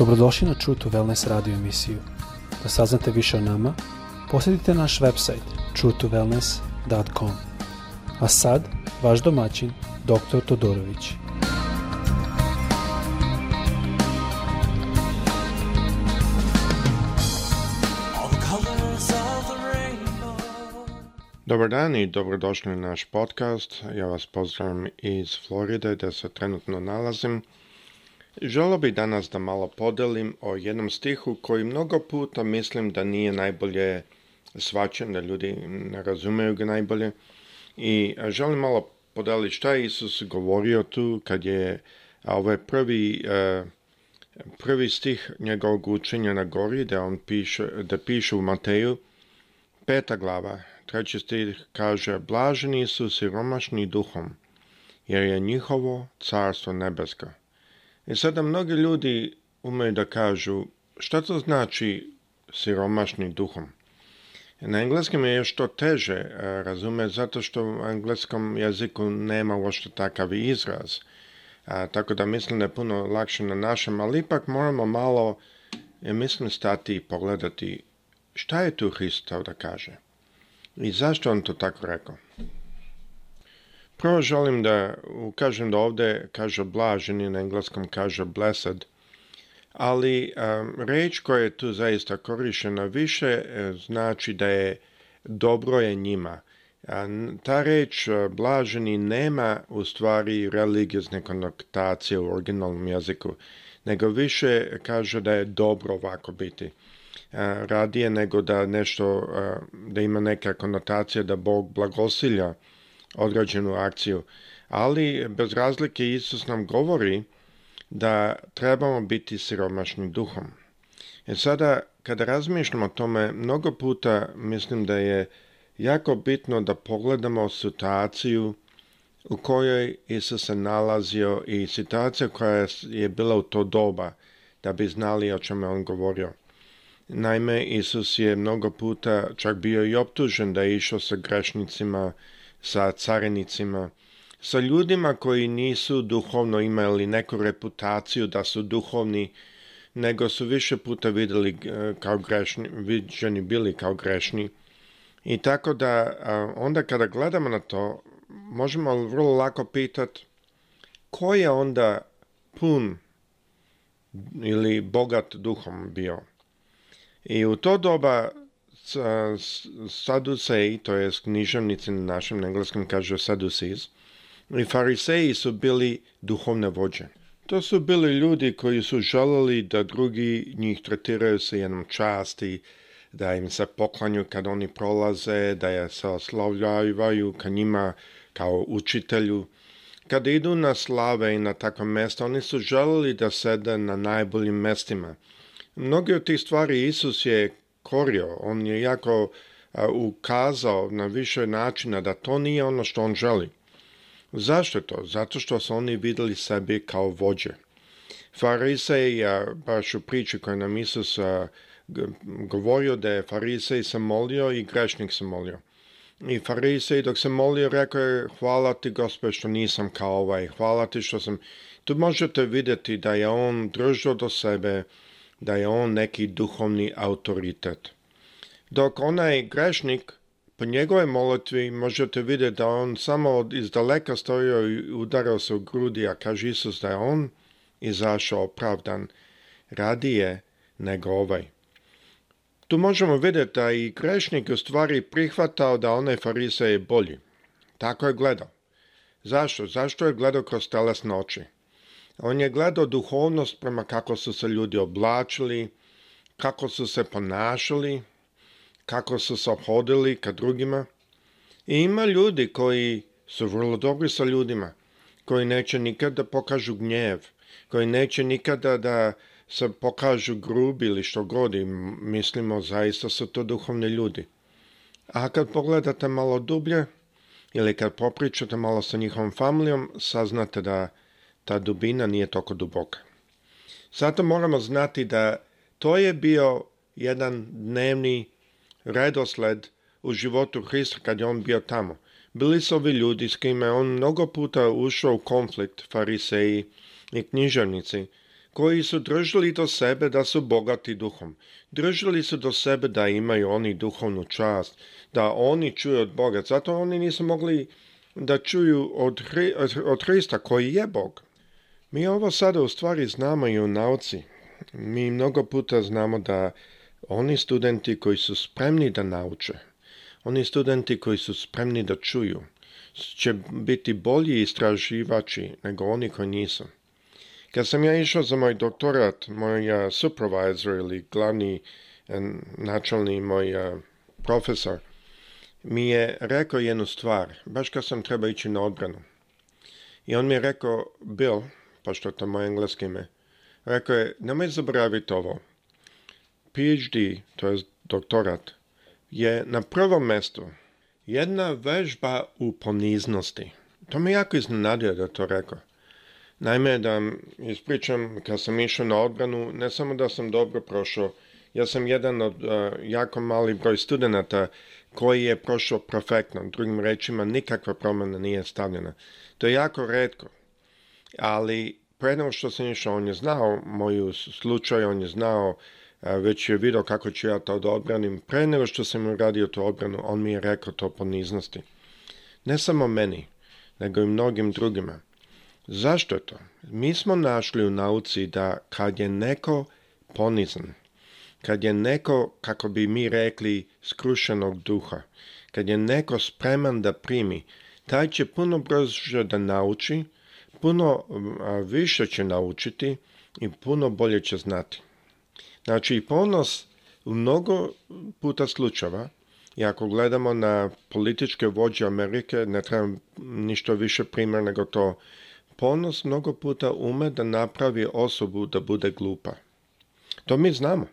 Dobrodošli na True to Wellness radio emisiju. Da saznate više o nama, posjetite naš website truetowellness.com. A sad, vaš domaćin, dr. Todorović. Dobar dan i dobrodošli na naš podcast. Ja vas pozdravim iz Floride gdje se trenutno nalazim. Želo bih danas da malo podelim o jednom stihu koji mnogo puta mislim da nije najbolje svačen, da ljudi ne razumeju ga najbolje. I želim malo podeliti šta je Isus govorio tu kad je ovaj prvi, e, prvi stih njegovog učenja na gori, da on piše, da piše u Mateju, peta glava, treći stih kaže Blaženi su siromašni duhom, jer je njihovo carstvo nebesko. I sada mnogi ljudi umeju da kažu šta to znači siromašni duhom. Na engleskom je još to teže e, razume zato što u engleskom jeziku nema što takav izraz. tako da mislim da je puno lakše na našem, ali ipak moramo malo, mislim, stati i pogledati šta je tu Hristov da kaže i zašto on to tako rekao. Prvo želim da ukažem da ovdje kaže blaženi, na engleskom kaže blessed, ali um, reč koja je tu zaista korištena više e, znači da je dobro je njima. Ta reč e, blaženi nema u stvari religijske konotacije u originalnom jeziku, nego više kaže da je dobro ovako biti. E, radije nego da nešto, da ima neka konotacija da Bog blagosilja određenu akciju. Ali bez razlike Isus nam govori da trebamo biti siromašni duhom. E sada, kada razmišljamo o tome, mnogo puta mislim da je jako bitno da pogledamo situaciju u kojoj Isus se nalazio i situacija koja je bila u to doba, da bi znali o čemu on govorio. Naime, Isus je mnogo puta čak bio i optužen da je išao sa grešnicima, sa carinicima, sa ljudima koji nisu duhovno imali neku reputaciju da su duhovni, nego su više puta vidjeli e, kao grešni, viđeni bili kao grešni. I tako da onda kada gledamo na to, možemo vrlo lako pitati ko je onda pun ili bogat duhom bio. I u to doba saduseji to je književnici na našem engleskom kaže Sadducees, i fariseji su bili duhovne vođe. To su bili ljudi koji su želili da drugi njih tretiraju sa jednom časti, da im se poklanju kad oni prolaze, da je se oslavljavaju ka njima kao učitelju. Kad idu na slave i na takva mjesta, oni su želili da sede na najboljim mestima. Mnoge od tih stvari Isus je korio, on je jako ukazao na više načina da to nije ono što on želi. Zašto to? Zato što su oni vidjeli sebe kao vođe. Farisej, baš u priči koju nam Isus govorio da je farisej se molio i grešnik se molio. I farisej dok se molio rekao je hvala ti gospe što nisam kao ovaj, hvala ti što sam... Tu možete vidjeti da je on držao do sebe da je on neki duhovni autoritet. Dok onaj grešnik, po njegove molitvi možete vidjeti da on samo iz daleka stojio i udarao se u grudi, a kaže Isus da je on izašao opravdan radije nego ovaj. Tu možemo vidjeti da i grešnik u stvari prihvatao da onaj farise je bolji. Tako je gledao. Zašto? Zašto je gledao kroz telesne oči? On je gledao duhovnost prema kako su se ljudi oblačili, kako su se ponašali, kako su se obhodili ka drugima. I ima ljudi koji su vrlo dobri sa ljudima, koji neće nikada pokažu gnjev, koji neće nikada da se pokažu grubi ili što god i mislimo zaista su to duhovni ljudi. A kad pogledate malo dublje ili kad popričate malo sa njihovom familijom, saznate da ta dubina nije toliko duboka. Zato moramo znati da to je bio jedan dnevni redosled u životu Hrista kad je on bio tamo. Bili su ovi ljudi s kime on mnogo puta ušao u konflikt, fariseji i književnici, koji su držali do sebe da su bogati duhom. Držali su do sebe da imaju oni duhovnu čast, da oni čuju od Boga. Zato oni nisu mogli da čuju od, Hrista koji je Bog. Mi ovo sada u stvari znamo i u nauci. Mi mnogo puta znamo da oni studenti koji su spremni da nauče, oni studenti koji su spremni da čuju, će biti bolji istraživači nego oni koji nisu. Kad sam ja išao za moj doktorat, moj supervisor ili glavni e, načelni moj e, profesor mi je rekao jednu stvar, baš kad sam treba ići na odbranu. I on mi je rekao, Bill, pa što moje engleski me. Rekao je, nemoj zaboraviti ovo. PhD, to je doktorat, je na prvom mestu jedna vežba u poniznosti. To me jako iznenadio da to rekao. Naime, da ispričam, kad sam išao na odbranu, ne samo da sam dobro prošao, ja sam jedan od e, jako mali broj studenta koji je prošao perfektno. Drugim rečima, nikakva promjena nije stavljena. To je jako redko ali pre što sam išao, on je znao moju slučaj, on je znao, e, već je vidio kako ću ja to da odbranim. Pre nego što sam radio tu obranu, on mi je rekao to poniznosti. Ne samo meni, nego i mnogim drugima. Zašto je to? Mi smo našli u nauci da kad je neko ponizan, kad je neko, kako bi mi rekli, skrušenog duha, kad je neko spreman da primi, taj će puno brže da nauči, puno više će naučiti i puno bolje će znati. Znači, ponos u mnogo puta slučajeva, i ako gledamo na političke vođe Amerike, ne treba ništa više primjer nego to, ponos mnogo puta ume da napravi osobu da bude glupa. To mi znamo.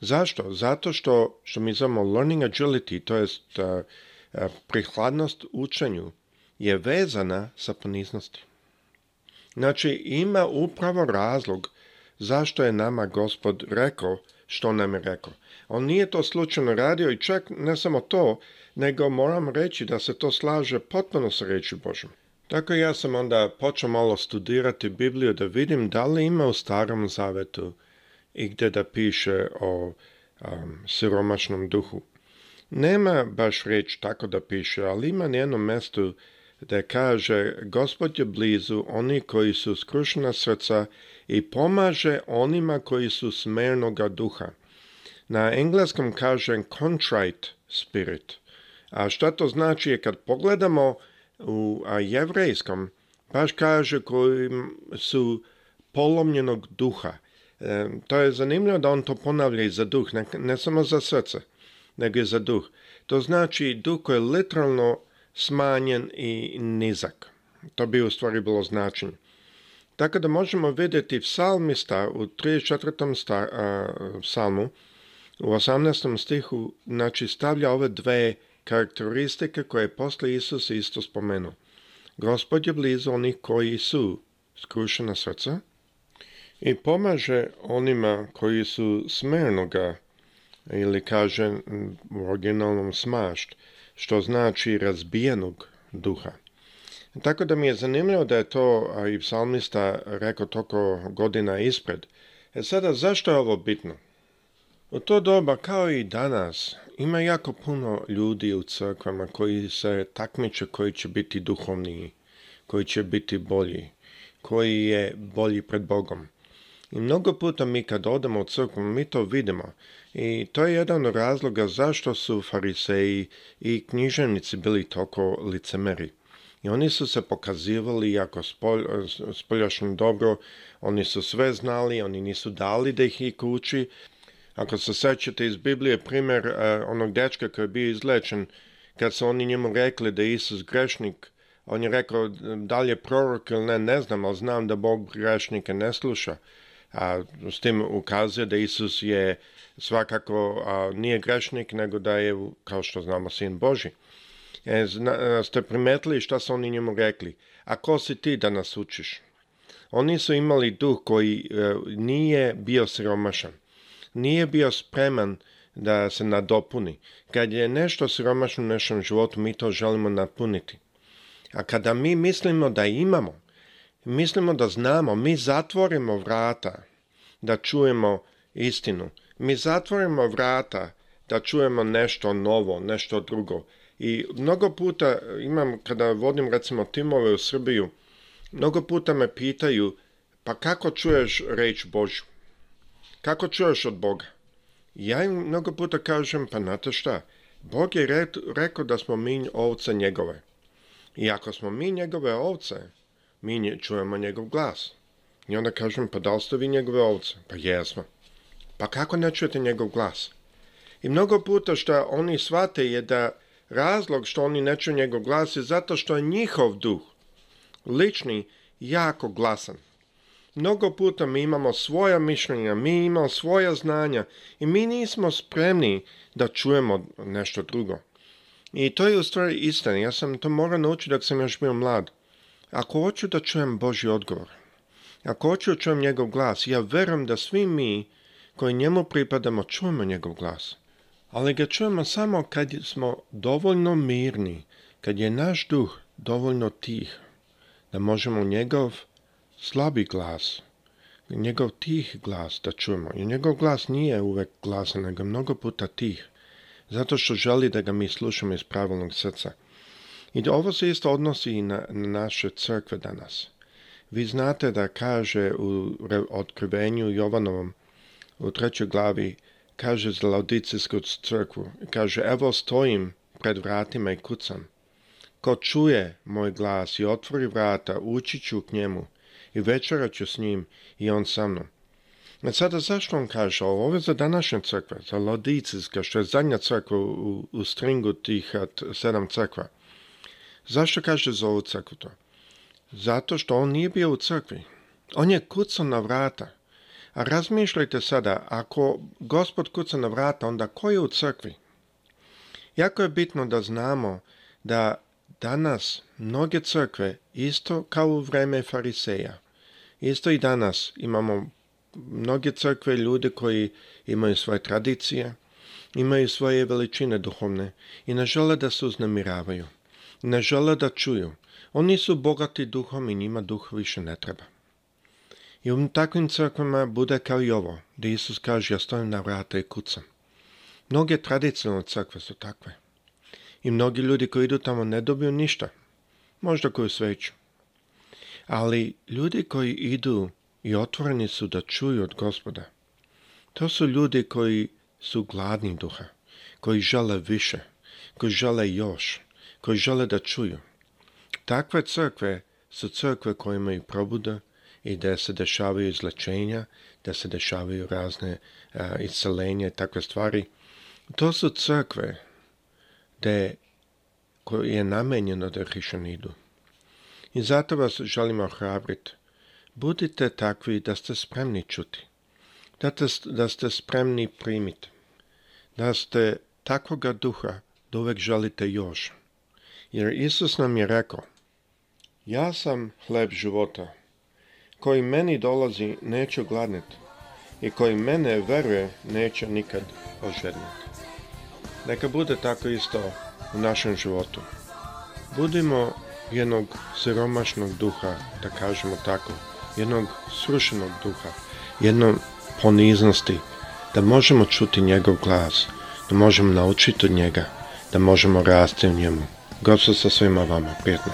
Zašto? Zato što, što mi znamo learning agility, to jest prihladnost učenju, je vezana sa poniznosti. Znači ima upravo razlog zašto je nama gospod rekao što nam je rekao. On nije to slučajno radio i čak ne samo to, nego moram reći da se to slaže potpuno sa reći Božom. Tako ja sam onda počeo malo studirati Bibliju da vidim da li ima u starom zavetu i gdje da piše o siromašnom duhu. Nema baš riječ tako da piše, ali ima na jednom mjestu da kaže Gospod je blizu oni koji su skrušna srca i pomaže onima koji su smernoga duha. Na engleskom kaže contrite spirit. A šta to znači je kad pogledamo u a jevrejskom, baš kaže koji su polomljenog duha. E, to je zanimljivo da on to ponavlja i za duh, ne, ne samo za srce, nego i za duh. To znači duh koji je literalno smanjen i nizak. To bi u stvari bilo značenje. Tako da možemo vidjeti psalmista u 34. psalmu, u 18. stihu, znači stavlja ove dve karakteristike koje je poslije Isus isto spomenuo. Gospod je blizu onih koji su skrušena srca i pomaže onima koji su smernoga ili kaže u originalnom smašt, što znači razbijenog duha. Tako da mi je zanimljivo da je to i psalmista rekao toko godina ispred. E sada, zašto je ovo bitno? U to doba, kao i danas, ima jako puno ljudi u crkvama koji se takmiče koji će biti duhovniji, koji će biti bolji, koji je bolji pred Bogom. I mnogo puta mi kad odemo u crkvu, mi to vidimo. I to je jedan od razloga zašto su fariseji i književnici bili toliko licemeri. I oni su se pokazivali jako spoljašno dobro, oni su sve znali, oni nisu dali da ih i kući. Ako se sećate iz Biblije, primjer e, onog dečka koji je bio izlečen, kad su oni njemu rekli da je Isus grešnik, on je rekao da li je prorok ili ne, ne znam, ali znam da Bog grešnike ne sluša a s tim ukazuje da Isus je svakako a, nije grešnik, nego da je, kao što znamo, sin Boži. E, ste primetili šta su oni njemu rekli? A ko si ti da nas učiš? Oni su imali duh koji e, nije bio siromašan, nije bio spreman da se nadopuni. Kad je nešto siromašno u našem životu, mi to želimo napuniti. A kada mi mislimo da imamo, mislimo da znamo, mi zatvorimo vrata da čujemo istinu. Mi zatvorimo vrata da čujemo nešto novo, nešto drugo. I mnogo puta imam, kada vodim recimo timove u Srbiju, mnogo puta me pitaju, pa kako čuješ reč Božju? Kako čuješ od Boga? Ja im mnogo puta kažem, pa znate šta, Bog je rekao da smo mi ovce njegove. I ako smo mi njegove ovce, mi čujemo njegov glas. I onda kažem, pa da li ste vi njegove ovce? Pa jesmo. Pa kako ne čujete njegov glas? I mnogo puta što oni shvate je da razlog što oni ne čuju njegov glas je zato što je njihov duh lični jako glasan. Mnogo puta mi imamo svoja mišljenja, mi imamo svoja znanja i mi nismo spremni da čujemo nešto drugo. I to je u stvari istina. Ja sam to morao naučiti dok sam još bio mlad. Ako hoću da čujem Boži odgovor, ako hoću da čujem njegov glas, ja verujem da svi mi koji njemu pripadamo čujemo njegov glas. Ali ga čujemo samo kad smo dovoljno mirni, kad je naš duh dovoljno tih, da možemo njegov slabi glas, njegov tih glas da čujemo. I njegov glas nije uvek glasan, nego mnogo puta tih, zato što želi da ga mi slušamo iz pravilnog srca. I ovo se isto odnosi i na, naše crkve danas. Vi znate da kaže u otkrivenju Jovanovom u trećoj glavi, kaže za laudicijsku crkvu, kaže evo stojim pred vratima i kucam. Ko čuje moj glas i otvori vrata, ući ću k njemu i večeraću ću s njim i on sa mnom. A e sada zašto on kaže ovo? je za današnje crkve, za laudicijske, što je zadnja crkva u, u stringu tih sedam crkva. Zašto kaže za ovu crkvu to? Zato što on nije bio u crkvi. On je kucao na vrata. A razmišljajte sada, ako gospod kuca na vrata, onda ko je u crkvi? Jako je bitno da znamo da danas mnoge crkve, isto kao u vreme fariseja, isto i danas imamo mnoge crkve ljude koji imaju svoje tradicije, imaju svoje veličine duhovne i ne žele da se uznemiravaju ne žele da čuju. Oni su bogati duhom i njima duh više ne treba. I u takvim crkvama bude kao i ovo, gdje Isus kaže ja stojim na vrata i kucam. Mnoge tradicionalne crkve su takve. I mnogi ljudi koji idu tamo ne dobiju ništa. Možda koju sveću. Ali ljudi koji idu i otvoreni su da čuju od gospoda, to su ljudi koji su gladni duha, koji žele više, koji žele još koji žele da čuju. Takve crkve su crkve koje imaju probuda i da se dešavaju izlečenja, da se dešavaju razne a, iscelenje, takve stvari. To su crkve de, koje je namenjeno da idu. I zato vas želimo ohrabriti. Budite takvi da ste spremni čuti, da, da ste spremni primiti, da ste takvoga duha da uvek želite još. Jer Isus nam je rekao, ja sam hleb života, koji meni dolazi neću gladnet i koji mene veruje neće nikad ožedniti. Neka bude tako isto u našem životu. Budimo jednog siromašnog duha, da kažemo tako, jednog srušenog duha, jednog poniznosti, da možemo čuti njegov glas, da možemo naučiti od njega, da možemo rasti u njemu. Gapsa sa svima vama, pjetno.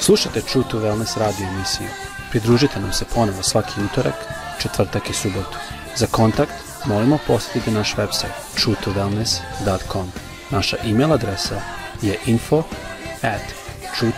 Slušajte True to Wellness radio emisiju. Pridružite nam se ponovo svaki utorak, četvrtak i subotu. Za kontakt molimo posjetiti naš website truetowellness.com. Naša e adresa je info at